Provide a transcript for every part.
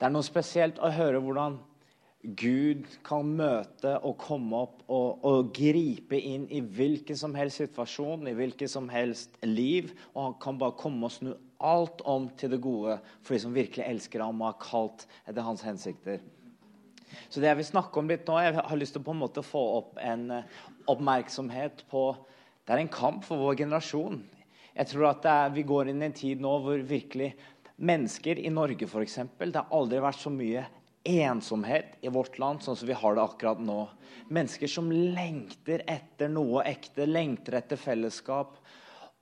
Det er noe spesielt å høre hvordan Gud kan møte og komme opp og, og, gripe inn i hvilken som helst situasjon, i hvilket som helst liv. Og han kan bare komme og snu alt om til det gode for de som virkelig elsker ham og har kalt etter hans hensikter. Så det jeg vil snakke om litt nå, jeg har lyst til å på en måte få opp en eh, oppmerksomhet på Det er en kamp for vår generasjon. Jeg tror at er, vi går inn i en tid nå hvor virkelig mennesker i Norge f.eks. Det har aldri vært så mye ensomhet i vårt land sånn som vi har det akkurat nå. Mennesker som lengter etter noe ekte, lengter etter fellesskap.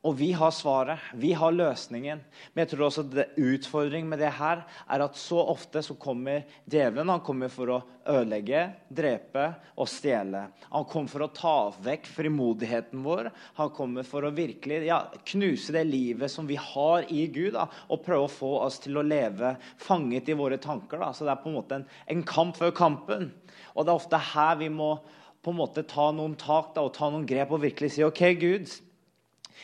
Og vi har svaret, vi har løsningen. Men jeg tror også det utfordringen med det her er at så ofte så kommer djevelen han kommer for å ødelegge, drepe og stjele. Han kommer for å ta vekk frimodigheten vår. Han kommer for å virkelig ja, knuse det livet som vi har i Gud, da, og prøve å få oss til å leve fanget i våre tanker. Da. Så det er på en måte en, en kamp før kampen. Og det er ofte her vi må på en måte ta noen tak da, og ta noen grep og virkelig si OK, Gud.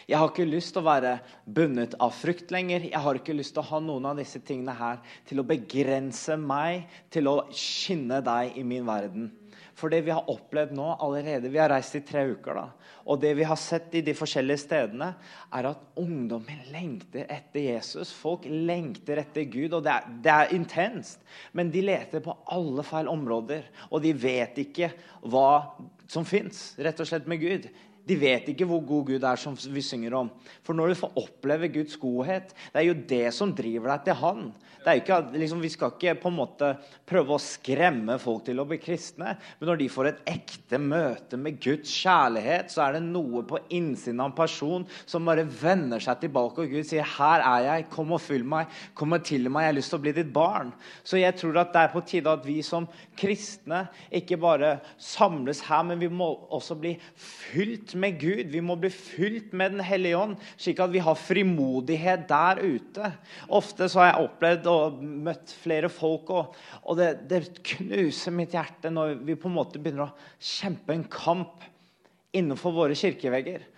Jeg har ikke lyst til å være bundet av frykt lenger. Jeg har ikke lyst til å ha noen av disse tingene her til å begrense meg til å skinne deg i min verden. For det vi har opplevd nå allerede Vi har reist i tre uker. da, Og det vi har sett i de forskjellige stedene, er at ungdommen lengter etter Jesus. Folk lengter etter Gud, og det er, det er intenst. Men de leter på alle feil områder, og de vet ikke hva som fins, rett og slett med Gud. De vet ikke hvor god Gud er, som vi synger om. For når du får oppleve Guds godhet, det er jo det som driver deg til Han. Ikke, liksom, vi skal ikke på en måte prøve å skremme folk til å bli kristne. Men når de får et ekte møte med Guds kjærlighet, så er det noe på innsiden av en person som bare vender seg tilbake, og Gud sier 'Her er jeg. Kom og fyll meg. Kom og til meg. Jeg har lyst til å bli ditt barn.' Så jeg tror at det er på tide at vi som kristne ikke bare samles her, men vi må også bli fylt med Gud. Vi må bli fylt med Den hellige ånd, slik at vi har frimodighet der ute. Ofte så har jeg opplevd og møtt flere folk, og, og det, det, knuser mitt hjerte når vi på en måte begynner å kjempe en kamp innenfor våre kirkevegger.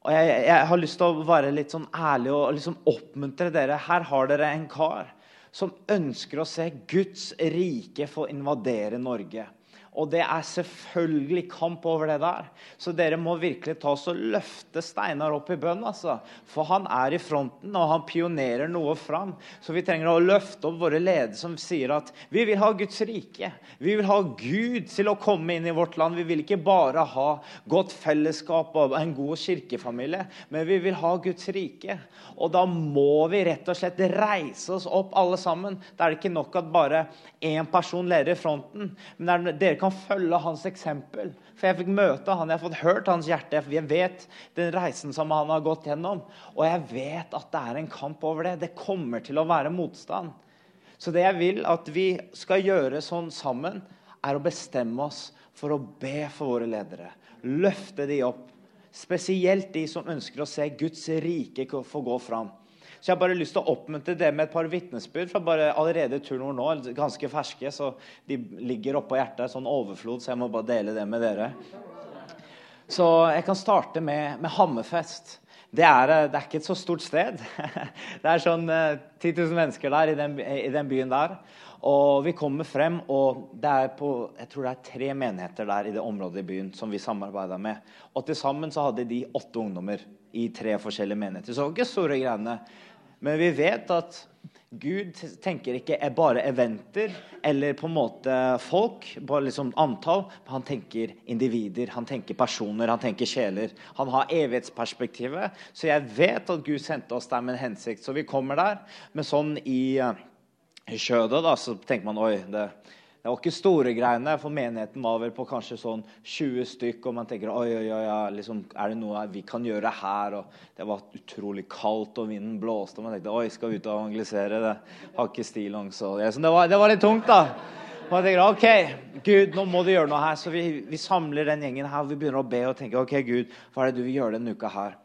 Og jeg, jeg har lyst til å være litt sånn ærlig og liksom oppmuntre dere. Her har dere en kar som ønsker å se Guds rike få invadere Norge. Og det er selvfølgelig kamp over det der. Så dere må virkelig ta oss og løfte Steinar opp i bønn. Altså. For han er i fronten, og han pionerer noe fram. Så vi trenger å løfte opp våre ledere som sier at vi vil ha Guds rike. Vi vil ha Gud til å komme inn i vårt land. Vi vil ikke bare ha godt fellesskap og en god kirkefamilie, men vi vil ha Guds rike. Og da må vi rett og slett reise oss opp alle sammen. Da er det ikke nok at bare én person leder i fronten. men dere kan følge hans eksempel. For jeg fikk møte han, jeg har fått hørt hans hjerte. Jeg vet den reisen som han har gått gjennom. Og jeg vet at det er en kamp over det. Det kommer til å være motstand. Så det jeg vil at vi skal gjøre sånn sammen, er å bestemme oss for å be for våre ledere. Løfte de opp. Spesielt de som ønsker å se Guds rike få gå fram. Så jeg har bare lyst til å oppmuntre det med et par vitnesbyrd fra bare allerede turnover nå. Ganske ferske, så de ligger oppå hjertet. Sånn overflod, så jeg må bare dele det med dere. Så jeg kan starte med, med Hammerfest. Det er, det er, ikke et så stort sted. Det er sånn 10 eh, 000 mennesker der i den, i den, byen der. Og vi kommer frem, og det er på, jeg tror det er tre menigheter der i det området i byen som vi samarbeida med. Og til sammen så hadde de åtte ungdommer i tre forskjellige menigheter. Så det var ikke store greiene. Men vi vet at Gud tenker ikke bare eventer eller på en måte folk, bare liksom antall. Han tenker individer, han tenker personer, han tenker sjeler. Han har evighetsperspektivet. Så jeg vet at Gud sendte oss der med en hensikt. Så vi kommer der. Men sånn i, i skjødet da, så tenker man oi, det, det var ikke store greiene, for menigheten var vel på kanskje sånn 20 stykk. Og man tenker oi, oi, oi, liksom, er det noe vi kan gjøre her? Og det var utrolig kaldt, og vinden blåste. Og man tenkte oi, skal vi ut og evangelisere? Det har ikke stillongs. Det, var, det var litt tungt, da. Og jeg tenker, ok, Gud, nå må du gjøre noe her. Så vi, vi samler den gjengen her. og Vi begynner å be og tenke ok, Gud, hva er det du vil gjøre denne uka her?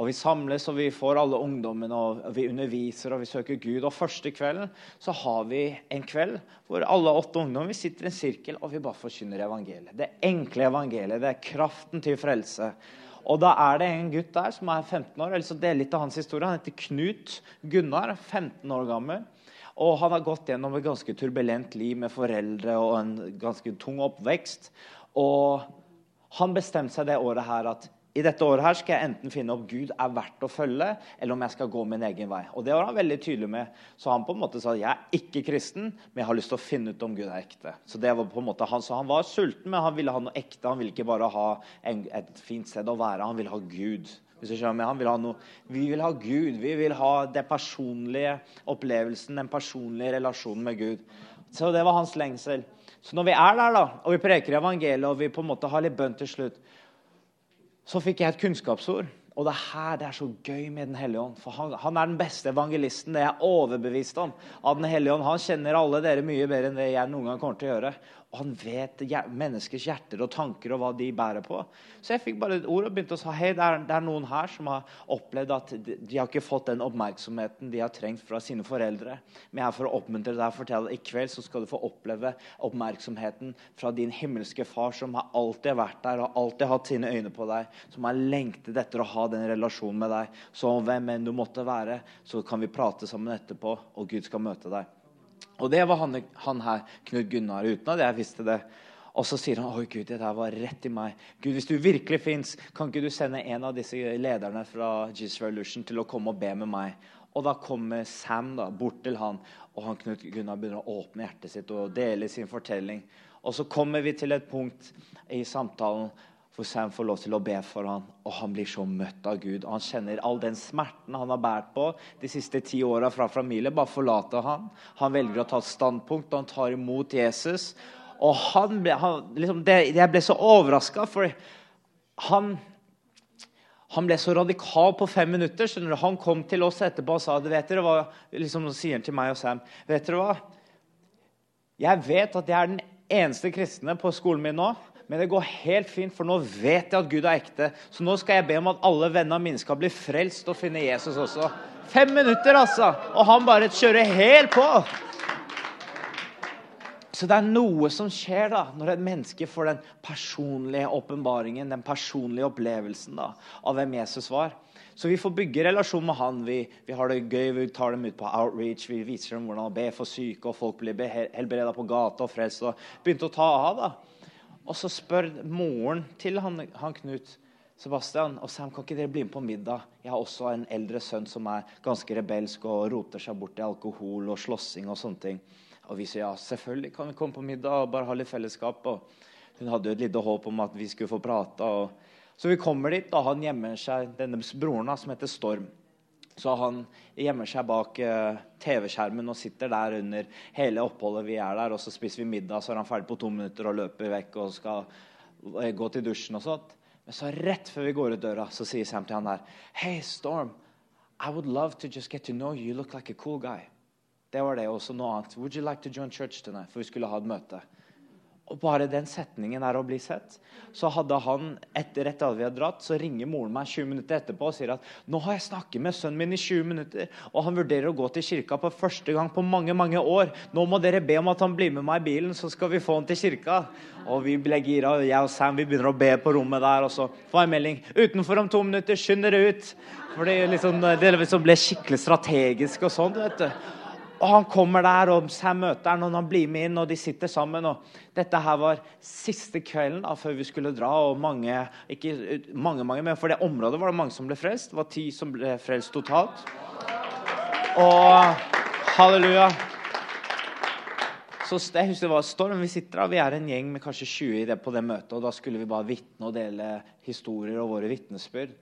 Og vi samles og vi får alle ungdommene og vi underviser og vi søker Gud. Og første kvelden så har vi en kveld hvor alle åtte ungdommer sitter i en sirkel og vi bare forkynner evangeliet. Det enkle evangeliet. Det er kraften til frelse. Og da er det en gutt der som er 15 år. eller så Det er litt av hans historie. Han heter Knut Gunnar, 15 år gammel. Og han har gått gjennom et ganske turbulent liv med foreldre og en ganske tung oppvekst. Og han bestemte seg det året her at i dette året her skal jeg enten finne opp Gud er verdt å følge, eller om jeg skal gå min egen vei. Og Det var han veldig tydelig med. Så han på en måte sa jeg er ikke kristen, men jeg har lyst til å finne ut om Gud er ekte. Så det var på en måte han, så han var sulten, men han ville ha noe ekte. Han ville ikke bare ha en, et fint sted å være, han ville ha Gud. Hvis du skjønner, han vil ha noe, Vi vil ha Gud. Vi vil ha den personlige opplevelsen, den personlige relasjonen med Gud. Så det var hans lengsel. Så når vi er der da, og vi preker evangeliet og vi på en måte har litt bønn til slutt, så fikk jeg et kunnskapsord. Og det er her det er så gøy med Den hellige ånd. For han, han, er den beste evangelisten. Det er jeg overbevist om. Av Den hellige ånd. Han kjenner alle dere mye bedre enn det jeg noen gang kommer til å gjøre. Og han vet menneskers hjerter og tanker og hva de bærer på. Så jeg fikk bare et ord og begynte å si hei, det er, det er noen her som har opplevd at de, de, har ikke fått den oppmerksomheten de har trengt fra sine foreldre. Men jeg er for å oppmuntre deg og fortelle at i kveld så skal du få oppleve oppmerksomheten fra din himmelske far, som har alltid vært der og alltid hatt sine øyne på deg, som har lengtet etter å ha den relasjonen med deg. Så hvem enn du måtte være, så kan vi prate sammen etterpå, og Gud skal møte deg. Og det var han, han her, Knut Gunnar, uten at jeg visste det. Og så sier han oi Gud, det der var rett i meg. Gud, Hvis du virkelig fins, kan ikke du sende en av disse lederne fra Jesus Revolution til å komme og be med meg? Og da kommer Sam da, bort til han, og han Knut Gunnar begynner å åpne hjertet sitt og dele sin fortelling. Og så kommer vi til et punkt i samtalen hvor Sam får lov til å be for ham, og han blir så møtt av Gud. og Han kjenner all den smerten han har båret på de siste ti åra fra familie. Bare forlater han. Han velger å ta et standpunkt, og han tar imot Jesus. Og han han, liksom, det, Jeg ble så overraska, for han han ble så radikal på fem minutter. skjønner du? Han kom til oss etterpå og sa vet dere hva, liksom sier han til meg og Sam, vet dere hva? Jeg vet at jeg er den eneste kristne på skolen min nå men det går helt fint, for nå vet jeg at Gud er ekte. Så nå skal jeg be om at alle vennene mine skal bli frelst og finne Jesus også. Fem minutter, altså! Og han bare kjører helt på. Så det er noe som skjer da, når et menneske får den personlige åpenbaringen, den personlige opplevelsen da, av hvem Jesus var. Så vi får bygge relasjon med han. Vi, vi, har det gøy, vi tar dem ut på outreach, vi viser dem hvordan å be for syke, og folk blir helbreda på gata og frelst. og begynte å ta av da. Og så spør moren til han, han Knut Sebastian og Sam kan ikke dere bli med på middag. Jeg har også en eldre sønn som er ganske rebelsk og roter seg bort i alkohol og slåssing. Og sånne ting. Og vi sier ja, selvfølgelig kan vi komme på middag og bare ha litt fellesskap. Og hun hadde jo et lite håp om at vi skulle få prate. Og... Så vi kommer dit, og han gjemmer seg denne broren som heter Storm. Så han gjemmer seg bak uh, TV-skjermen og sitter der under hele oppholdet vi er der. Og så spiser vi middag, så er han ferdig på to minutter og løper vekk og skal uh, gå til dusjen og sånt. Men så rett før vi går ut døra, så sier Sam til han der Hey, Storm. I would love to just get to know you. You look like a cool guy. Det var det. Også noe annet. Would you like to join church tonight? For vi skulle ha et møte. Og bare den setningen er å bli sett. Så hadde han, etter, at vi hadde dratt, så ringer moren meg 20 minutter etterpå og sier at nå har jeg snakket med sønnen min i 20 minutter, og han vurderer å gå til kirka på første gang på mange mange år. Nå må dere be om at han blir med meg i bilen, så skal vi få han til kirka. Og vi ble gira, og jeg og Sam vi begynner å be på rommet der, og så får jeg melding utenfor om to minutter. Skynd dere ut. For det, liksom, det liksom ble skikkelig strategisk og sånn. vet du. Og han kommer der, og Sam møter han, og han blir med inn, og de sitter sammen. og Dette her var siste kvelden da, før vi skulle dra. og mange, ikke mange, mange, men For det området var det mange som ble frelst. Det var ti som ble frelst totalt. Og halleluja. Så jeg husker det var storm. Vi sitter da, vi er en gjeng med kanskje 20 på det møtet. og Da skulle vi bare vitne og dele historier og våre vitnesbyrd.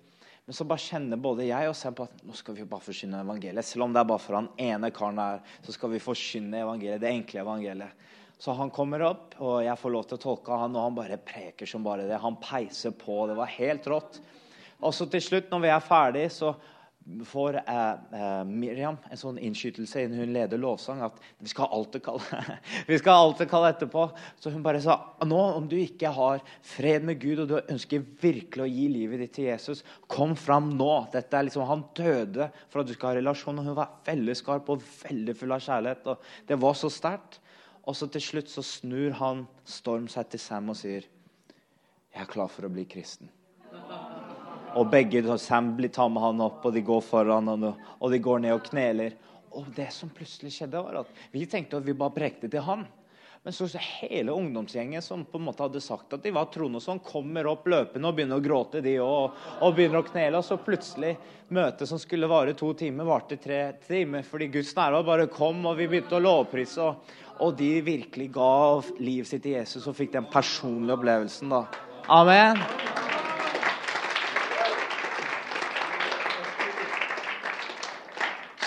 Men så bare kjenner både jeg og Sam på at nå skal vi bare forkynne evangeliet. Selv om det er bare for han ene karen der, så skal vi forkynne evangeliet, det enkle evangeliet. Så han kommer opp, og jeg får lov til å tolke han, og han bare preker som bare det. Han peiser på. Det var helt rått. Og så til slutt, når vi er ferdig, så får eh, eh, Miriam en sånn innskytelse innen hun leder lovsang at vi skal alltid kalle vi skal alltid kalle etterpå. Så hun bare sa nå om du ikke har fred med Gud og du ønsker virkelig å gi livet ditt til Jesus, kom fram nå. Dette er liksom, Han døde for at du skal ha relasjon. og Hun var veldig skarp og veldig full av kjærlighet. og Det var så sterkt. Og så til slutt så snur han Storm seg til Sam og sier jeg er klar for å bli kristen. Og begge Sam tar med han opp, og de går foran han, og de går ned og kneler. og det som plutselig skjedde, var at vi tenkte at vi bare prekte til han. Men så, hele ungdomsgjengen som på en måte hadde sagt at de var troende, sånn, kommer opp løpende og begynner å gråte, de òg. Og begynner å knele. Og så plutselig, møtet som skulle vare to timer, varte tre timer. Fordi Guds nærvær bare kom, og vi begynte å lovprise. Og, og de virkelig ga livet sitt til Jesus og fikk den personlige opplevelsen. da. Amen.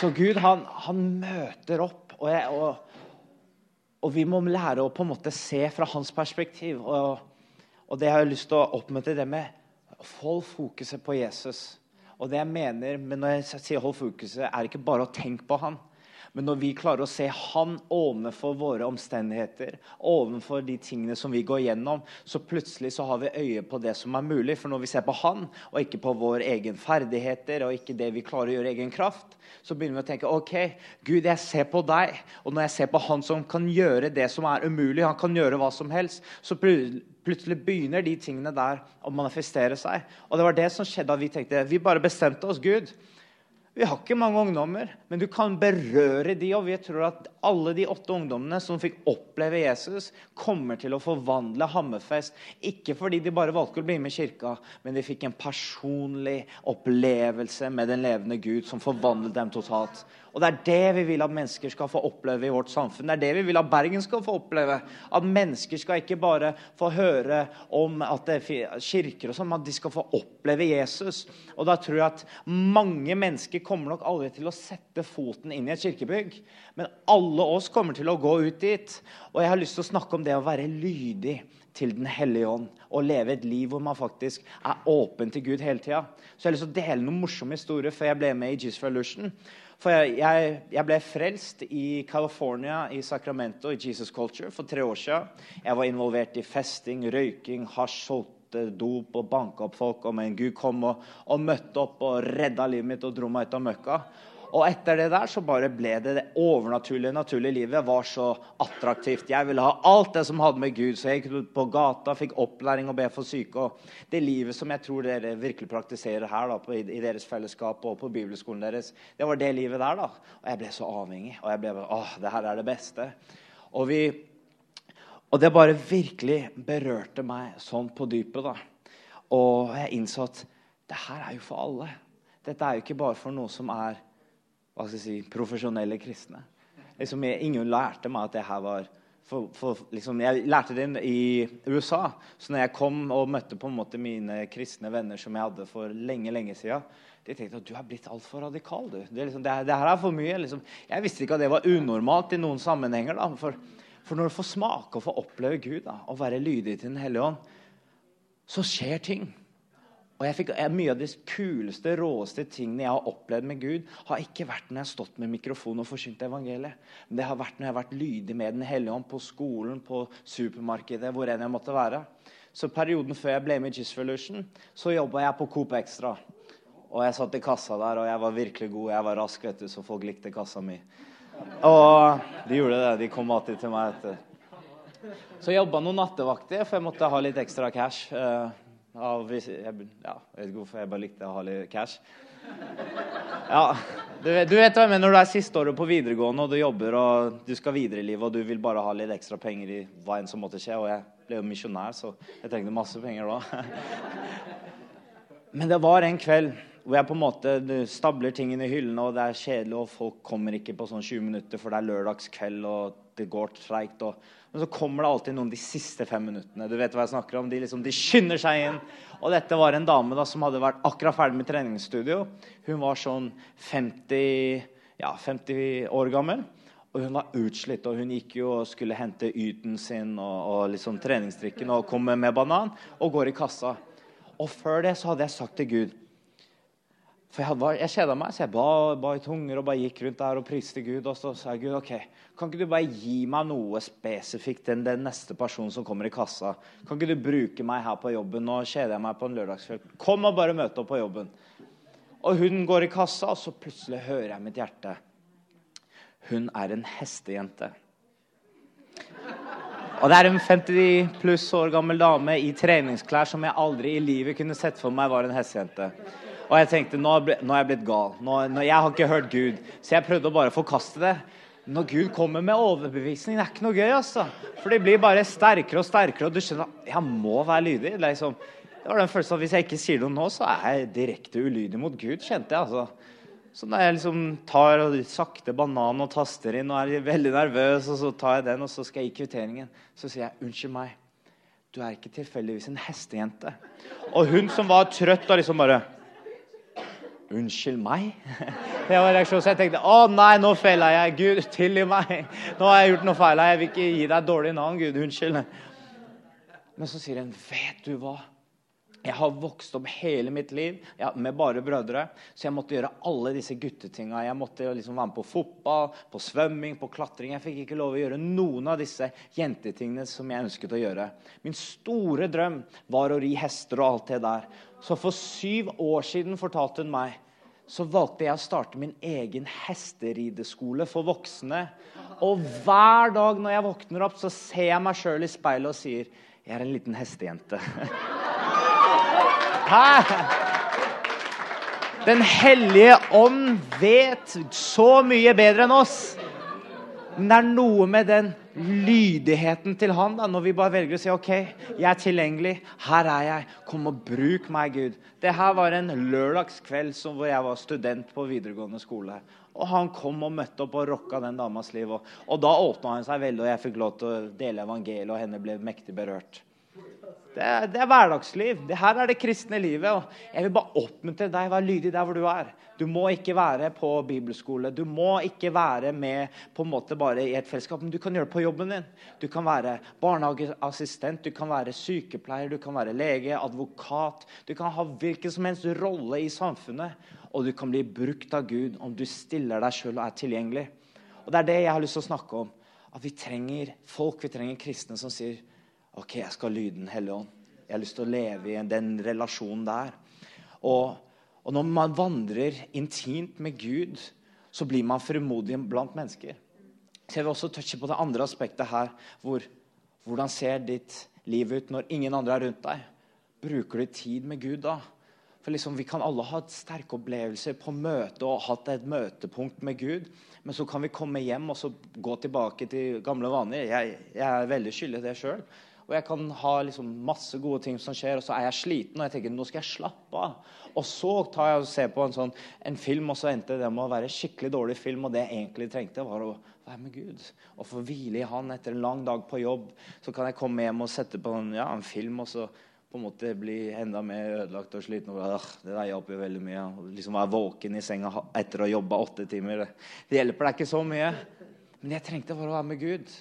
Så Gud, han, han møter opp. og jeg... Og, og vi må lære å på en måte se fra hans perspektiv. Og, og det har jeg lyst til å oppmøte det med Hold fokuset på Jesus. Og det jeg mener men når jeg sier hold fokuset, er ikke bare å tenke på han. Men når vi klarer å se Han overfor våre omstendigheter, overfor de tingene som vi går gjennom, så plutselig så har vi øye på det som er mulig. For når vi ser på Han, og ikke på våre egen ferdigheter, og ikke det vi klarer å gjøre i egen kraft, så begynner vi å tenke OK, Gud, jeg ser på deg. Og når jeg ser på Han som kan gjøre det som er umulig, han kan gjøre hva som helst, så plutselig begynner de tingene der å manifestere seg. Og det var det som skjedde da vi tenkte Vi bare bestemte oss, Gud. Vi har ikke mange ungdommer, men du kan berøre de, og vi tror at alle de åtte ungdommene som fikk oppleve Jesus, kommer til å forvandle Hammerfest. Ikke fordi de bare valgte å bli med i kirka, men de fikk en personlig opplevelse med den levende Gud som forvandlet dem totalt. Og Det er det vi vil at mennesker skal få oppleve i vårt samfunn. Det er det vi vil at Bergen skal få oppleve. At mennesker skal ikke bare få høre om at det er kirker og sånn, men at de skal få oppleve Jesus. Og da tror jeg at mange mennesker kommer nok aldri til å sette foten inn i et kirkebygg. Men alle oss kommer til å gå ut dit. Og jeg har lyst til å snakke om det å være lydig til Den hellige ånd og leve et liv hvor man faktisk er åpen til Gud hele tida. Så jeg har lyst til å dele noen morsomme historier før jeg ble med i Jesus Revolution. For jeg, jeg, jeg, ble frelst i California, i Sacramento, i Jesus Culture, for tre år siden. Jeg var involvert i festing, røyking, hasj, solgte dop og banka opp folk. Og men Gud kom og, og møtte opp og redda livet mitt og dro meg ut av møkka. Og etter det der så bare ble det det overnaturlige, naturlige livet var så attraktivt. Jeg ville ha alt det som hadde med Gud. Så jeg gikk ut på gata, fikk opplæring og be for syke. Og det livet som jeg tror dere virkelig praktiserer her da, på, i, deres fellesskap og på bibelskolen deres, det var det livet der. da. Og jeg ble så avhengig. Og jeg ble bare åh, det her er det beste. Og, vi, og det bare virkelig berørte meg sånn på dypet. da. Og jeg innså at det her er jo for alle. Dette er jo ikke bare for noe som er hva skal jeg si, profesjonelle kristne. Liksom, jeg, ingen lærte meg at det her var for, for, liksom, Jeg lærte det i USA. Så når jeg kom og møtte på en måte mine kristne venner som jeg hadde for lenge lenge siden, de tenkte at du er blitt altfor radikal. du. Det, liksom, det, det, her er for mye. Liksom. Jeg visste ikke at det var unormalt i noen sammenhenger. Da. For, for når du får smake og får oppleve Gud da, og være lydig til Den hellige ånd, så skjer ting. Og jeg fikk, Mye av de kuleste, råeste tingene jeg har opplevd med Gud, har ikke vært når jeg har stått med mikrofon og forsynt evangeliet. Men det har vært når jeg har vært lydig med Den hellige ånd på skolen, på supermarkedet, hvor enn jeg måtte være. Så perioden før jeg ble med i Gis Revolution, så jobba jeg på Coop Extra. Og jeg satt i kassa der, og jeg var virkelig god. Jeg var rask, vet du, så folk likte kassa mi. Og de gjorde det. De kom alltid til meg etter. Så jeg jobba noen nattevakter, for jeg måtte ha litt ekstra cash. Av, jeg, ja, jeg vet ikke hvorfor jeg bare likte å ha litt cash. Ja, du, du vet hva jeg mener når du er siste året på videregående og du jobber og du skal videre i livet og du vil bare ha litt ekstra penger i hva enn som måtte skje. Og jeg ble jo misjonær, så jeg trengte masse penger da. Men det var en kveld hvor jeg på en måte stabler tingene i hyllene, og det er kjedelig, og folk kommer ikke på sånn 20 minutter, for det er lørdagskveld, og det går treigt. Men så kommer det alltid noen de siste fem minuttene. Du vet hva jeg snakker om. De, liksom, de skynder seg inn. Og dette var en dame da, som hadde vært akkurat ferdig med treningsstudio. Hun var sånn 50, ja, 50 år gammel. Og hun var utslitt, og hun gikk jo og skulle hente yten sin og, og liksom treningsdrikken og komme med banan, og går i kassa. Og før det så hadde jeg sagt til Gud for jeg, hadde, jeg kjeda meg, så jeg ba, ba, i tunger og bare gikk rundt der og priste Gud. Og så sa jeg Gud, ok, kan ikke du bare gi meg noe spesifikt enn den neste personen som kommer i kassa? Kan ikke du bruke meg her på jobben? Nå kjeder jeg meg på en lørdagskveld. Kom og bare møte opp på jobben. Og hun går i kassa, og så plutselig hører jeg mitt hjerte. Hun er en hestejente. Og det er en 50 pluss år gammel dame i treningsklær som jeg aldri i livet kunne sett for meg var en hestejente. Og jeg tenkte nå, nå er jeg blitt gal. Nå, nå, jeg har ikke hørt Gud. Så jeg prøvde å bare forkaste det. Når Gud kommer med overbevisning, det er ikke noe gøy. altså. For det blir bare sterkere og sterkere, og du skjønner jeg må være lydig. Liksom. Det var den følelsen at Hvis jeg ikke sier noe nå, så er jeg direkte ulydig mot Gud. kjente jeg altså. Så når jeg liksom tar sakte banan og taster inn og er veldig nervøs, og så tar jeg den, og så skal jeg gi kvitteringen, så sier jeg 'unnskyld meg'. Du er ikke tilfeldigvis en hestejente. Og hun som var trøtt, og liksom bare 'Unnskyld meg?' Det var reaksjonen. Så jeg tenkte 'Å nei, nå feila jeg. Gud, tilgi meg.' 'Nå har jeg gjort noe feil. Jeg vil ikke gi deg et dårlig navn, Gud. Unnskyld.' Men så sier hun, 'Vet du hva?' Jeg har vokst opp hele mitt liv ja, med bare brødre, så jeg måtte gjøre alle disse guttetinga. Jeg måtte liksom være med på fotball, på svømming, på klatring. Jeg fikk ikke lov å gjøre noen av disse jentetingene som jeg ønsket å gjøre. Min store drøm var å ri hester og alt det der. Så for syv år siden fortalte hun meg så valgte jeg å starte min egen hesterideskole for voksne. Og hver dag når jeg våkner opp, så ser jeg meg sjøl i speilet og sier jeg er en liten hestejente. Hæ? Den hellige ånd vet så mye bedre enn oss. Men det er noe med den lydigheten til han da, når vi bare velger å si OK, jeg er tilgjengelig. Her er jeg. Kom og bruk meg, Gud. Det her var en lørdagskveld hvor jeg var student på videregående skole. Og han kom og møtte opp og rocka den damas liv. Og, og da åpna han seg veldig, og jeg fikk lov til å dele evangeliet, og henne ble mektig berørt. Det er, det er, hverdagsliv. Det her er det kristne livet. og Jeg vil bare oppmuntre deg. Vær lydig der hvor du er. Du må ikke være på bibelskole. Du må ikke være med på en måte bare i et fellesskap, men du kan gjøre det på jobben din. Du kan være barnehageassistent, du kan være sykepleier, du kan være lege, advokat. Du kan ha hvilken som helst rolle i samfunnet, og du kan bli brukt av Gud om du stiller deg sjøl og er tilgjengelig. Og Det er det jeg har lyst til å snakke om. At vi trenger folk, vi trenger kristne som sier OK, jeg skal lyde Den hellige ånd. Jeg har lyst til å leve i den relasjonen der. Og, og når man vandrer intimt med Gud, så blir man fremodig blant mennesker. Så jeg vil også touche på det andre aspektet her. Hvor, hvordan ser ditt liv ut når ingen andre er rundt deg? Bruker du tid med Gud da? For liksom, Vi kan alle ha et sterke opplevelser på møte og hatt et møtepunkt med Gud. Men så kan vi komme hjem og så gå tilbake til gamle vaner. Jeg, jeg er veldig skyldig det sjøl. Og jeg kan ha liksom masse gode ting som skjer, og så er jeg sliten og jeg tenker nå skal jeg slappe av. Og så tar jeg og ser på en, sånn, en film, og så endte det med å være en skikkelig dårlig film. Og det jeg egentlig trengte, var å være med Gud og få hvile i Han etter en lang dag på jobb. Så kan jeg komme hjem og sette på en, ja, en film, og så på en måte bli enda mer ødelagt og sliten. Og, øh, det der hjelper jo veldig mye. Liksom Være våken i senga etter å ha jobba åtte timer. Det hjelper deg ikke så mye. Men jeg trengte bare å være med Gud.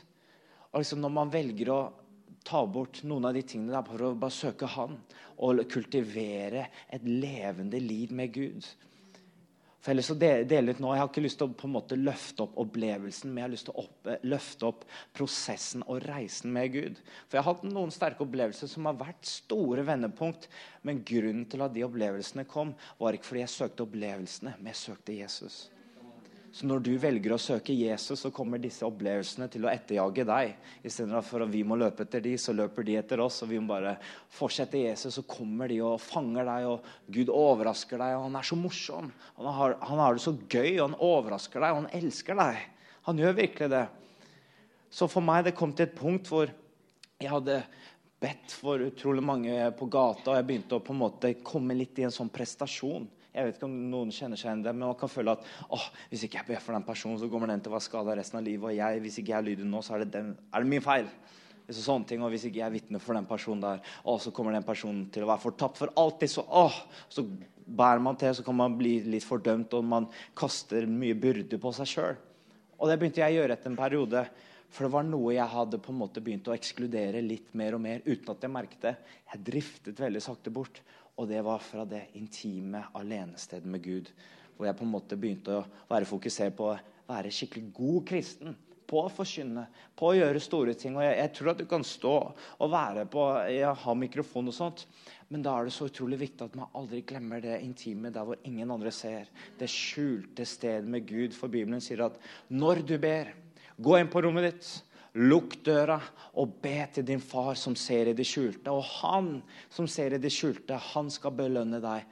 Og liksom Når man velger å ta bort noen av de tingene der for å bare søke Han og kultivere et levende liv med Gud. For ellers så dele nå, Jeg har ikke lyst til å på en måte løfte opp opplevelsen, men jeg har lyst til å opp, løfte opp prosessen og reisen med Gud. For Jeg har hatt noen sterke opplevelser som har vært store vendepunkt. Men grunnen til at de opplevelsene kom, var ikke fordi jeg søkte opplevelsene, men jeg søkte Jesus. Så når du velger å søke Jesus, så kommer disse opplevelsene til å etterjage deg. Istedenfor at vi må løpe etter de, så løper de etter oss. Og vi må bare fortsette Jesus, så kommer de og fanger deg. Og Gud overrasker deg, og han er så morsom. Han har, han har det så gøy, og han overrasker deg, og han elsker deg. Han gjør virkelig det. Så for meg det kom til et punkt hvor jeg hadde bedt for utrolig mange på gata, og jeg begynte å på en måte komme litt i en sånn prestasjon. Jeg vet ikke om noen kjenner seg igjen det, men man kan føle at åh, hvis ikke jeg ber for den personen, så kommer den til å være skada resten av livet. Og jeg, hvis ikke jeg lyder nå, så er det, den, er det min feil. Så sånne ting, og Hvis ikke jeg er vitne for den personen der, å, så kommer den personen til å være fortapt for alltid. Så, åh, så bærer man til, så kan man bli litt fordømt, og man kaster mye byrde på seg sjøl. Og det begynte jeg å gjøre etter en periode. For det var noe jeg hadde på en måte begynt å ekskludere litt mer og mer uten at jeg merket det. Jeg driftet veldig sakte bort. Og det var fra det intime alenestedet med Gud. Hvor jeg på en måte begynte å være fokusert på å være skikkelig god kristen. På å forkynne, på å gjøre store ting. Og jeg, jeg tror at du kan stå og være på jeg har mikrofon og sånt. Men da er det så utrolig viktig at man aldri glemmer det intime der hvor ingen andre ser. Det skjulte stedet med Gud. For Bibelen sier at når du ber, gå inn på rommet ditt Lukk døra og be til din far som ser i det skjulte. Og han som ser i det skjulte, han skal belønne deg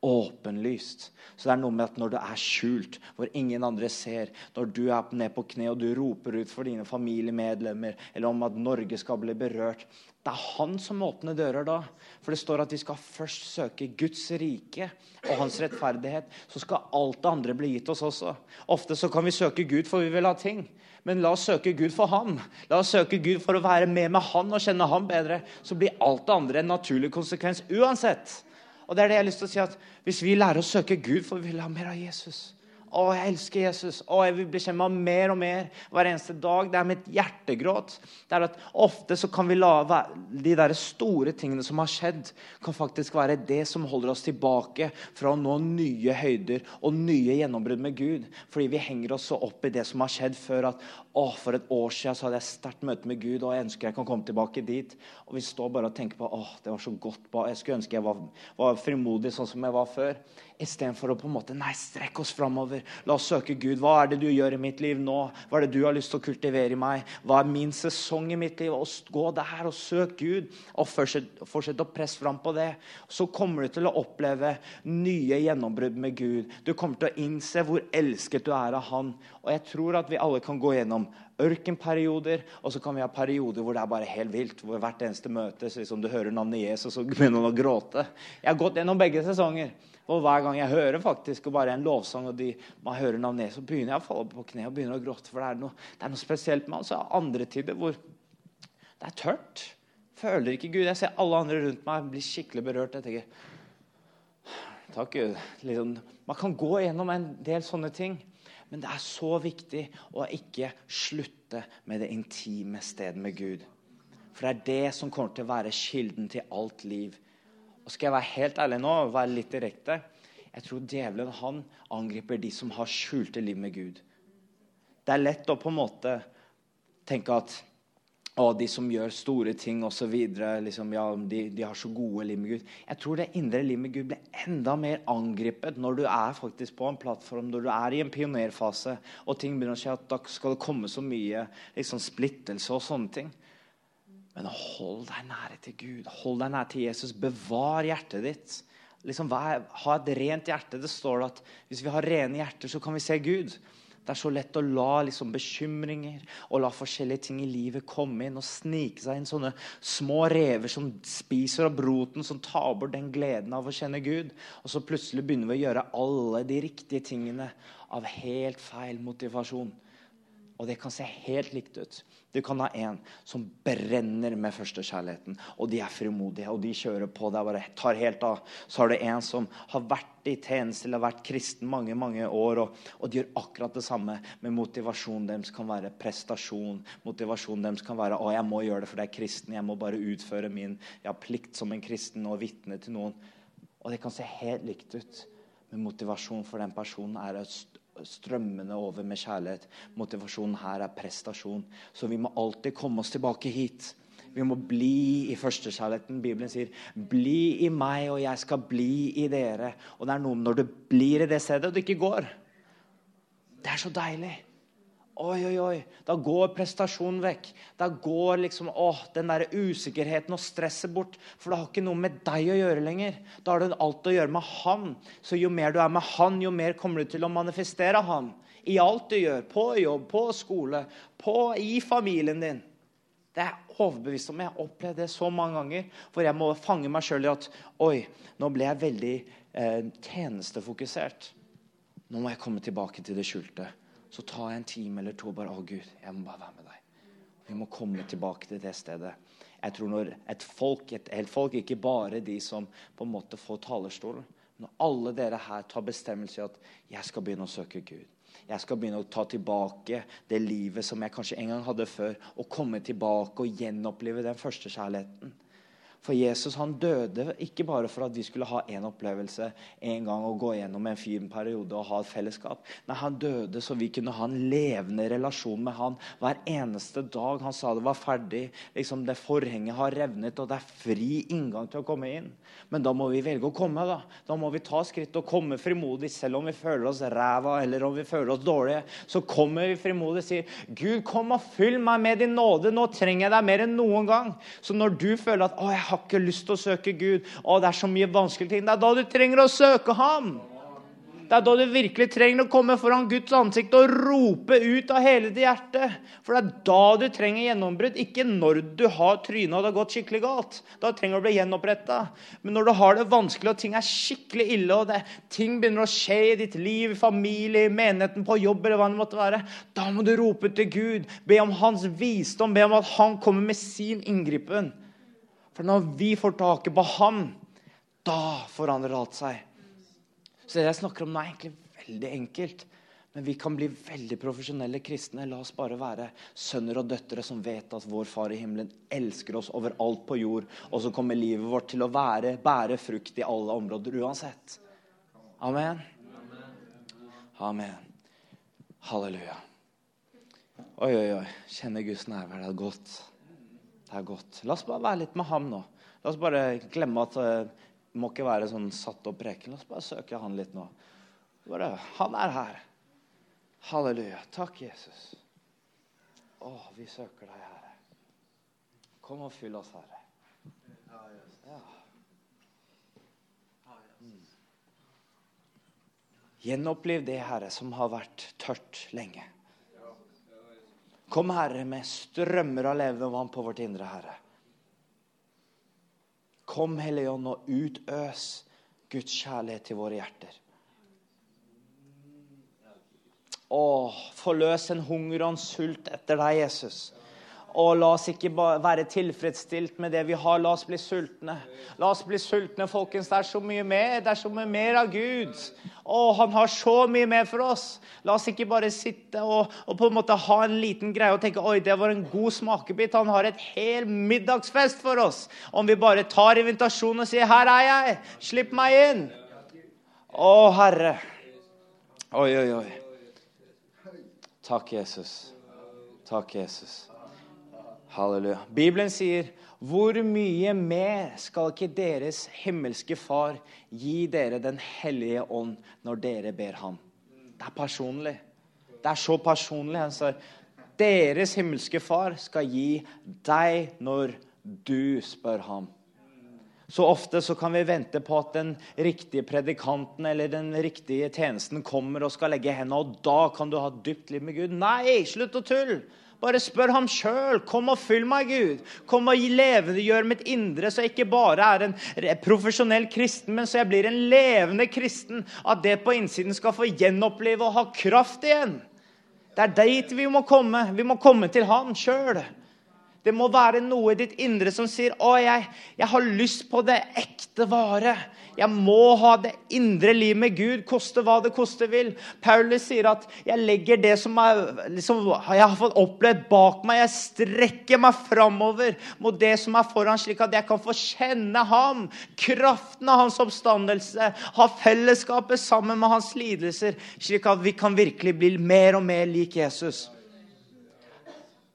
åpenlyst. Så det er noe med at når du er skjult, hvor ingen andre ser, når du er ned på kne og du roper ut for dine familiemedlemmer eller om at Norge skal bli berørt Det er han som åpner dører da. For det står at vi skal først søke Guds rike og hans rettferdighet. Så skal alt det andre bli gitt oss også. Ofte så kan vi søke Gud for vi vil ha ting. Men la oss søke Gud for ham. La oss søke Gud for å være med med han og kjenne ham bedre. Så blir alt det andre en naturlig konsekvens uansett. Og det er det jeg har lyst til å si at Hvis vi lærer å søke Gud, for vi vil ha mer av Jesus å, jeg elsker Jesus. Å, jeg vil bli kjent ham mer og mer hver eneste dag. Det er mitt hjertegråt. Det er at Ofte så kan vi la de der store tingene som har skjedd, kan faktisk være det som holder oss tilbake fra å nå nye høyder og nye gjennombrudd med Gud. Fordi vi henger oss så opp i det som har skjedd før. at å, For et år siden så hadde jeg sterkt møte med Gud, og jeg ønsker jeg kan komme tilbake dit. Og vi står bare og tenker på å, det var så godt. Jeg skulle ønske jeg var, var frimodig sånn som jeg var før. Istedenfor å på en måte, nei, strekke oss framover. La oss søke Gud. Hva er det du gjør i mitt liv nå? Hva er det du har lyst til å kultivere i meg? Hva er min sesong i mitt liv? Og gå der og søk Gud. Og fortsett å presse fram på det. Så kommer du til å oppleve nye gjennombrudd med Gud. Du kommer til å innse hvor elsket du er av Han. Og jeg tror at vi alle kan gå gjennom ørkenperioder, og så kan vi ha perioder hvor det er bare helt vilt. hvor Hvert eneste møte så liksom du hører navnet Jesus, og begynner å gråte. Jeg har gått gjennom begge sesonger. Og hver gang jeg hører faktisk og bare en lovsang, og de, man hører navnet, så begynner jeg å falle på kne og begynner å gråte. For det er noe, det er noe spesielt med er andre tider hvor det er tørt. Føler ikke Gud. Jeg ser alle andre rundt meg bli skikkelig berørt. Jeg tenker Takk, Gud. Liksom, man kan gå gjennom en del sånne ting. Men det er så viktig å ikke slutte med det intime stedet med Gud. For det er det som kommer til å være kilden til alt liv. Og skal jeg være helt ærlig nå og være litt direkte Jeg tror djevelen han angriper de som har skjulte liv med Gud. Det er lett å på en måte tenke at å, de som gjør store ting osv., liksom, ja, de, de, har så gode liv med Gud. Jeg tror det indre livet med Gud blir enda mer angrepet når du er faktisk på en plattform, når du er i en pionerfase, og ting begynner å skje, at da skal det komme så mye liksom, splittelse og sånne ting. Men hold deg nære til Gud. Hold deg nære til Jesus. Bevar hjertet ditt. Liksom, ha et rent hjerte. Det står at hvis vi har rene hjerter, så kan vi se Gud. Det er så lett å la liksom, bekymringer og la forskjellige ting i livet komme inn og snike seg inn sånne små rever som spiser av broten, som tar bort den gleden av å kjenne Gud. Og så plutselig begynner vi å gjøre alle de riktige tingene av helt feil motivasjon. Og det kan se helt likt ut. Du kan ha en som brenner med førstekjærligheten, og de er frimodige, og de kjører på. Det bare tar helt av. Så har du en som har vært i tjeneste eller har vært kristen mange mange år, og, og, de gjør akkurat det samme. Men motivasjonen deres kan være prestasjon. Motivasjonen deres kan være å, jeg må gjøre det for det er kristen. Jeg må bare utføre min ja, plikt som en kristen og vitne til noen. Og det kan se helt likt ut. Men motivasjonen for den personen er strømmende over med kjærlighet. Motivasjonen her er prestasjon. Så vi må alltid komme oss tilbake hit. Vi må bli i førstekjærligheten. Bibelen sier 'bli i meg, og jeg skal bli i dere'. Og det er noe når du blir i det stedet, og det ikke går. Det er så deilig. Oi, oi, oi. Da går prestasjonen vekk. Da går liksom, åh, den der usikkerheten og stresset bort. For det har ikke noe med deg å gjøre lenger. Da har det alt å gjøre med han. Så jo mer du er med han, jo mer kommer du til å manifestere han. I alt du gjør. På jobb, på skole, på, i familien din. Det er jeg overbevist om. Jeg har opplevd det så mange ganger. For jeg må fange meg sjøl i at Oi, nå ble jeg veldig eh, tjenestefokusert. Nå må jeg komme tilbake til det skjulte så tar jeg en time eller to og bare Å, Gud, jeg må bare være med deg. Vi må komme tilbake til det stedet. Jeg tror når et folk, et helt folk, ikke bare de som på en måte får talerstolen Når alle dere her tar bestemmelse i at jeg skal begynne å søke Gud. Jeg skal begynne å ta tilbake det livet som jeg kanskje en gang hadde før. Og komme tilbake og gjenopplive den første kjærligheten. For Jesus han døde ikke bare for at vi skulle ha en opplevelse en gang og gå gjennom en fin periode og ha et fellesskap. Nei, Han døde så vi kunne ha en levende relasjon med han hver eneste dag. Han sa det var ferdig. liksom Det forhenget har revnet, og det er fri inngang til å komme inn. Men da må vi velge å komme. Da Da må vi ta skritt og komme frimodig, selv om vi føler oss ræva eller om vi føler oss dårlige. Så kommer vi frimodig og sier, 'Gud, kom og fyll meg med din nåde. Nå trenger jeg deg mer enn noen gang.' Så når du føler at 'Å, jeg har ikke lyst til å søke Gud. Å, det er så mye vanskelige ting. Det er da du trenger å søke ham. Det er da du virkelig trenger å komme foran Guds ansikt og rope ut av hele ditt hjerte. For det er da du trenger gjennombrudd, ikke når du har trynet og det har gått skikkelig galt. Da trenger du å bli gjenoppretta. Men når du har det vanskelig og ting er skikkelig ille, og det, ting begynner å skje i ditt liv, i familie, i menigheten, på jobb eller hva det måtte være, da må du rope til Gud. Be om hans visdom, be om at han kommer med sin inngripen. For når vi får taket på ham, da forandrer alt seg. Så det jeg snakker om nå, er egentlig veldig enkelt. Men vi kan bli veldig profesjonelle kristne. La oss bare være sønner og døtre som vet at vår Far i himmelen elsker oss overalt på jord. Og så kommer livet vårt til å være, bære frukt i alle områder uansett. Amen. Amen. Halleluja. Oi, oi, oi. Kjenner Guds nærvær. Det er godt. Det er godt. La oss bare være litt med ham nå. La oss bare glemme at uh, må ikke være sånn satt opp preken. La oss bare søke han litt nå. Bare, han er her. Halleluja. Takk, Jesus. Å, vi søker deg, Herre. Kom og fyll oss, Herre. Ja. Mm. Gjenoppliv det, Herre, som har vært tørt lenge. Kom, Herre, med strømmer av levende vann på vårt indre, Herre. Kom, Hellige Ånd, og utøs Guds kjærlighet til våre hjerter. Å, forløs en hunger og en sult etter deg, Jesus. Og la oss ikke være tilfredsstilt med det vi har. La oss bli sultne. La oss bli sultne, folkens. Det er så mye mer. Det er så mye mer av Gud. Å, han har så mye mer for oss. La oss ikke bare sitte og, og, på en måte ha en liten greie og tenke oi, det var en god smakebit. Han har et hel middagsfest for oss. Om vi bare tar invitasjonen og sier 'Her er jeg. Slipp meg inn'. Å, Herre. Oi, oi, oi. Takk, Jesus. Takk, Jesus. Halleluja. Bibelen sier, 'Hvor mye mer skal ikke deres himmelske Far gi dere Den hellige ånd når dere ber ham?' Det er personlig. Det er så personlig. Han sier, 'Deres himmelske Far skal gi deg når du spør ham'. Så ofte så kan vi vente på at den riktige predikanten eller den riktige tjenesten kommer og skal legge hendene, og da kan du ha dypt liv med Gud. Nei, slutt å tulle! Bare spør ham sjøl. Kom og fyll meg, Gud. Kom og levendegjør mitt indre, så jeg ikke bare er en profesjonell kristen, men så jeg blir en levende kristen. At det på innsiden skal få gjenoppleve og ha kraft igjen. Det er dit vi må komme. Vi må komme til han sjøl. Det må være noe i ditt indre som sier 'Å, jeg, jeg, har lyst på det ekte vare'. Jeg må ha det indre liv med Gud, koste hva det koste vil. Paulus sier at 'jeg legger det som, er, liksom, jeg har fått opplevd, bak meg'. 'Jeg strekker meg framover mot det som er foran, slik at jeg kan få kjenne ham'. Kraften av hans oppstandelse. Ha fellesskapet sammen med hans lidelser, slik at vi kan virkelig bli mer og mer lik Jesus.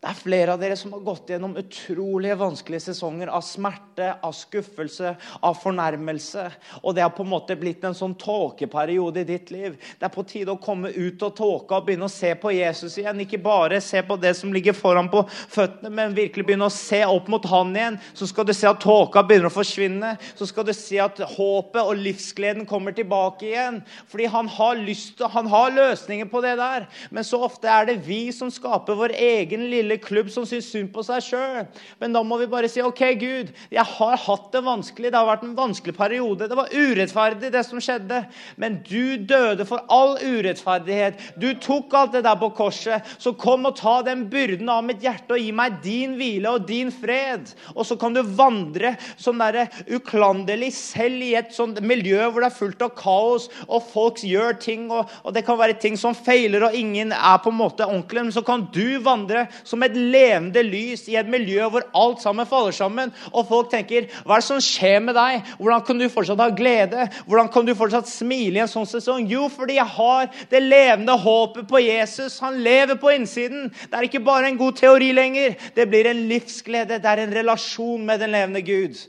Det er flere av dere som har gått gjennom utrolige vanskelige sesonger av smerte, av skuffelse, av fornærmelse. Og det har på en måte blitt en sånn tåkeperiode i ditt liv. Det er på tide å komme ut av tåka og begynne å se på Jesus igjen. Ikke bare se på det som ligger foran på føttene, men virkelig begynne å se opp mot han igjen. Så skal du se at tåka begynner å forsvinne. Så skal du se at håpet og livsgleden kommer tilbake igjen. Fordi han har lyst han har løsninger på det der. Men så ofte er det vi som skaper vår egen lille lille klubb som syns synd på seg sjøl. Men da må vi bare si OK, Gud, jeg har hatt det vanskelig. Det har vært en vanskelig periode. Det var urettferdig, det som skjedde. Men du døde for all urettferdighet. Du tok alt det der på korset. Så kom og ta den byrden av mitt hjerte og gi meg din hvile og din fred. Og så kan du vandre sånn der uklanderlig selv i et sånt miljø hvor det er fullt av kaos, og folk gjør ting, og, og det kan være ting som feiler, og ingen er på en måte ordentlig, men så kan du vandre som et levende lys i et miljø hvor alt sammen faller sammen. Og folk tenker Hva er det som skjer med deg? Hvordan kan du fortsatt ha glede? Hvordan kan du fortsatt smile i en sånn sesong? Jo, fordi jeg har det levende håpet på Jesus. Han lever på innsiden. Det er ikke bare en god teori lenger. Det blir en livsglede. Det er en relasjon med den levende Gud.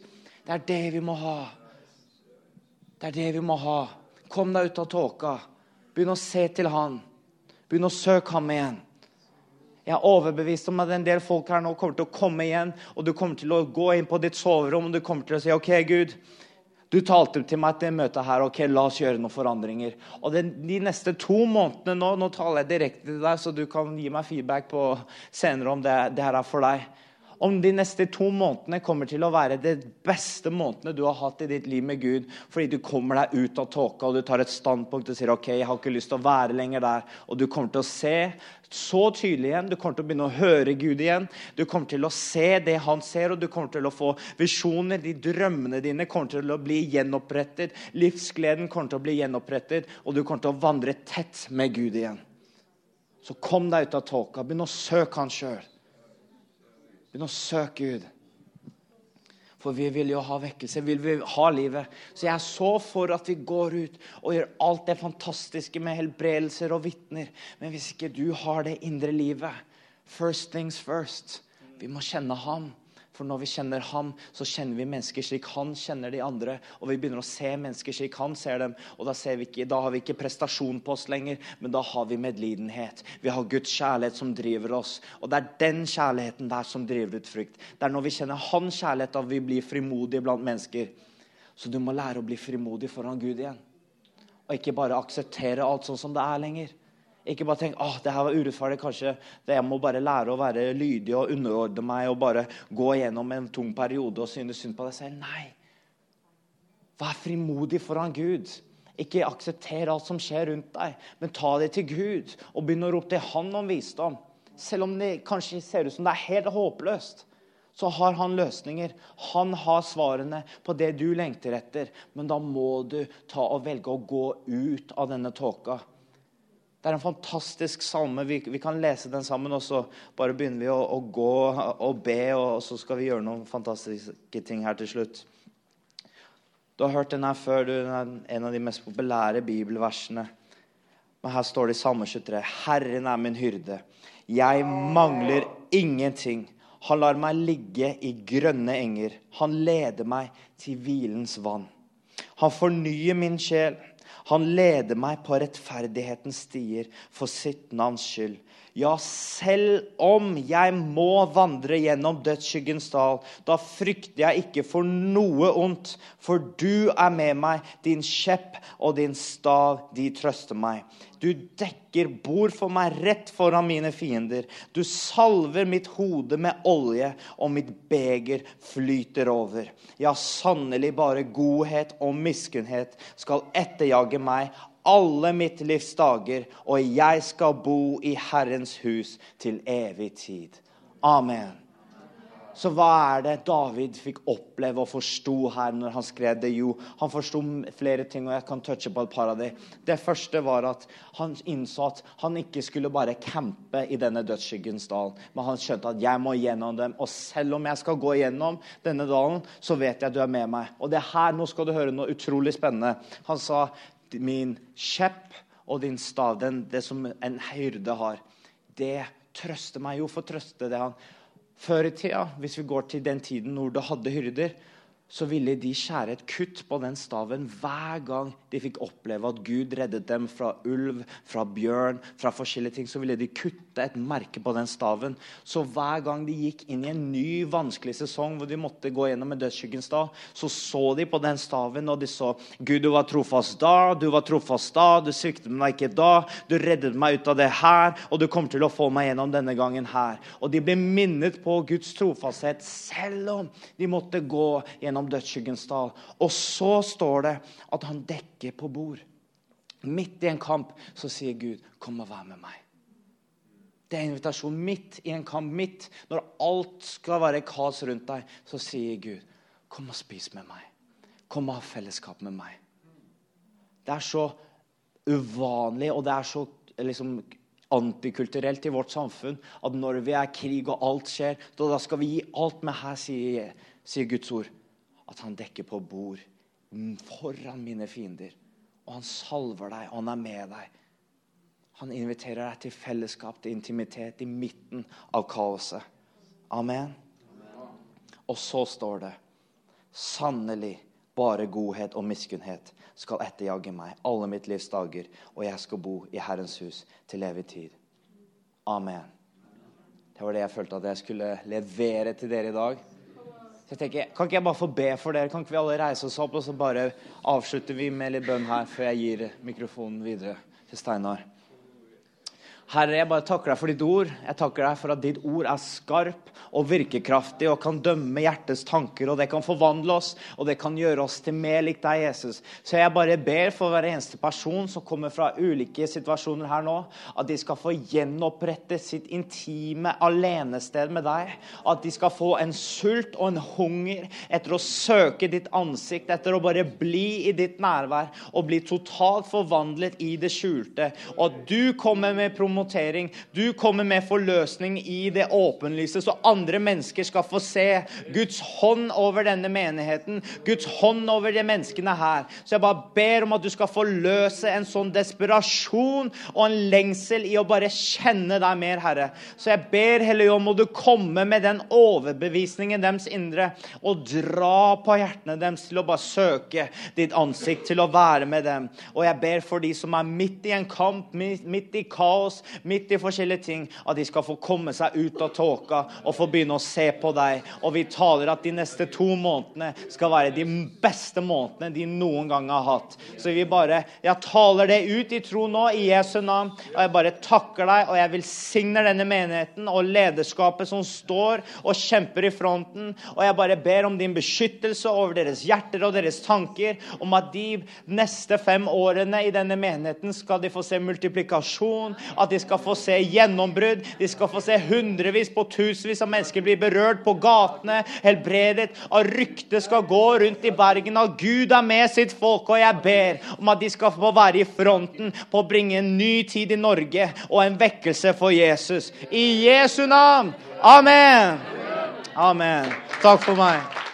Det er det vi må ha. Det er det vi må ha. Kom deg ut av tåka. Begynn å se til Han. Begynn å søke Ham igjen. Jeg er overbevist om at en del folk her nå kommer til å komme igjen, og du kommer til å gå inn på ditt soverom og du kommer til å si OK, Gud. Du talte til meg til møtet her. ok, La oss gjøre noen forandringer. Og den, De neste to månedene nå nå taler jeg direkte til deg, så du kan gi meg feedback på senere om det, det her er for deg om de neste to månedene kommer til å være de beste månedene du har hatt i ditt liv med Gud, fordi du kommer deg ut av tåka og du tar et standpunkt og sier ok, jeg har ikke lyst til å være lenger der. Og du kommer til å se så tydelig igjen. Du kommer til å begynne å høre Gud igjen. Du kommer til å se det han ser, og du kommer til å få visjoner. De drømmene dine kommer til å bli gjenopprettet. Livsgleden kommer til å bli gjenopprettet, og du kommer til å vandre tett med Gud igjen. Så kom deg ut av tåka. Begynn å søke han sjøl. Begynn å søke Gud. For vi vil jo ha vekkelse, vi vil ha livet. Så jeg er så for at vi går ut og gjør alt det fantastiske med helbredelser og vitner. Men hvis ikke du har det indre livet First things first. Vi må kjenne ham. For når vi kjenner ham, så kjenner vi mennesker slik han kjenner de andre. Og vi begynner å se mennesker slik han ser dem. Og da, vi ikke, da har vi ikke prestasjon på oss lenger, men da har vi medlidenhet. Vi har Guds kjærlighet som driver oss. Og det er den kjærligheten der som driver ut frykt. Det er når vi kjenner hans kjærlighet at vi blir frimodige blant mennesker. Så du må lære å bli frimodig foran Gud igjen. Og ikke bare akseptere alt sånn som det er lenger. Ikke bare tenk at det her var urettferdig. kanskje Jeg må bare lære å være lydig og underordne meg og bare gå gjennom en tung periode og synes synd på deg selv. Nei. Vær frimodig foran Gud. Ikke aksepter alt som skjer rundt deg, men ta det til Gud og begynn å rope til Han om visdom. Selv om det kanskje ser ut som det er helt håpløst, så har han løsninger. Han har svarene på det du lengter etter. Men da må du ta og velge å gå ut av denne tåka. Det er en fantastisk salme. Vi, vi, kan lese den sammen, og så bare begynner vi å, å, gå og be, og så skal vi gjøre noen fantastiske ting her til slutt. Du har hørt den her før. Den er en av de mest populære bibelversene. Men her står det i Salme 23.: Herren er min hyrde. Jeg mangler ingenting. Han lar meg ligge i grønne enger. Han leder meg til hvilens vann. Han fornyer min sjel. Han leder meg på rettferdighetens stier for sitt navns skyld. Ja, selv om jeg må vandre gjennom dødsskyggens dal, da frykter jeg ikke for noe ondt, for du er med meg, din kjepp og din stav, de trøster meg. Du dekker bord for meg rett foran mine fiender. Du salver mitt hode med olje, og mitt beger flyter over. Ja, sannelig bare godhet og miskunnhet skal etterjage meg alle mitt livs dager, og jeg skal bo i Herrens hus til evig tid. Amen. Så hva er det David fikk oppleve og forsto her når han skrev det? Jo, han forsto flere ting, og jeg kan touche på et par av dem. Det første var at han innså at han ikke skulle bare campe i denne dødsskyggens dal, men han skjønte at jeg må gjennom dem. Og selv om jeg skal gå gjennom denne dalen, så vet jeg at du er med meg. Og det her, nå skal du høre noe utrolig spennende. Han sa min kjepp og din stav, den, det som en hyrde har, det trøster meg. Jo, for trøste det han. Før i tida, hvis vi går til den tiden hvor du hadde hyrder, så ville de skjære et kutt på den staven hver gang de fikk oppleve at Gud reddet dem fra ulv, fra bjørn, fra forskjellige ting. Så ville de kutte et merke på den staven. Så hver gang de gikk inn i en ny, vanskelig sesong hvor de måtte gå gjennom en dødsskyggens dag, så så de på den staven, og de så Gud, du var trofast da, du var trofast da, du sviktet meg ikke da, du reddet meg ut av det her, og du kommer til å få meg gjennom denne gangen her. Og de ble minnet på Guds trofasthet selv om de måtte gå gjennom gjennom dødsskyggens dal. Og så står det at han dekker på bord. Midt i en kamp så sier Gud, 'Kom og vær med meg'. Det er invitasjon midt i en kamp, midt når alt skal være kaos rundt deg, så sier Gud, 'Kom og spis med meg'. Kom og ha fellesskap med meg. Det er så uvanlig, og det er så liksom, antikulturelt i vårt samfunn at når vi er krig og alt skjer, da skal vi gi alt med her, sier, sier Guds ord at han dekker på bord foran mine fiender. Og han salver deg, og han er med deg. Han inviterer deg til fellesskap, til intimitet, i midten av kaoset. Amen. Og så står det Sannelig, bare godhet og miskunnhet skal etterjage meg alle mitt livs dager, og jeg skal bo i Herrens hus til evig tid. Amen. Det var det jeg følte at jeg skulle levere til dere i dag. Så jeg tenker, Kan ikke jeg bare få be for dere? Kan ikke vi alle reise oss opp, og så bare avslutter vi med litt bønn her før jeg gir mikrofonen videre til Steinar? Herre, jeg bare takker deg for ditt ord. Jeg takker deg for at ditt ord er skarp og virkekraftig og kan dømme hjertets tanker. og Det kan forvandle oss, og det kan gjøre oss til mer lik deg, Jesus. Så jeg bare ber for hver eneste person som kommer fra ulike situasjoner her nå, at de skal få gjenopprette sitt intime alenested med deg. At de skal få en sult og en hunger etter å søke ditt ansikt, etter å bare bli i ditt nærvær og bli totalt forvandlet i det skjulte. Og at du kommer med promosjon promotering. Du kommer med forløsning i det åpenlyse, så andre mennesker skal få se Guds hånd over denne menigheten, Guds hånd over de menneskene her. Så jeg bare ber om at du skal forløse en sånn desperasjon og en lengsel i å bare kjenne deg mer, Herre. Så jeg ber, Hellige må du komme med den overbevisningen deres indre, og dra på hjertene deres til å bare søke ditt ansikt, til å være med dem. Og jeg ber for de som er midt i en kamp, midt i kaos, midt i forskjellige ting, at de skal få komme seg ut av tåka og få begynne å se på deg. Og vi taler at de neste to månedene skal være de beste månedene de noen gang har hatt. Så vi bare Jeg taler det ut i tro nå, i Jesu navn. Og jeg bare takker deg, og jeg velsigner denne menigheten og lederskapet som står og kjemper i fronten. Og jeg bare ber om din beskyttelse over deres hjerter og deres tanker, om at de neste fem årene i denne menigheten skal de få se multiplikasjon, at de de skal få se gjennombrudd. De skal få se hundrevis på tusenvis av mennesker bli berørt på gatene, helbredet. Og ryktet skal gå rundt i Bergen at Gud er med sitt folk. Og jeg ber om at de skal få være i fronten på å bringe en ny tid i Norge og en vekkelse for Jesus. I Jesu navn. Amen. Amen. Takk for meg.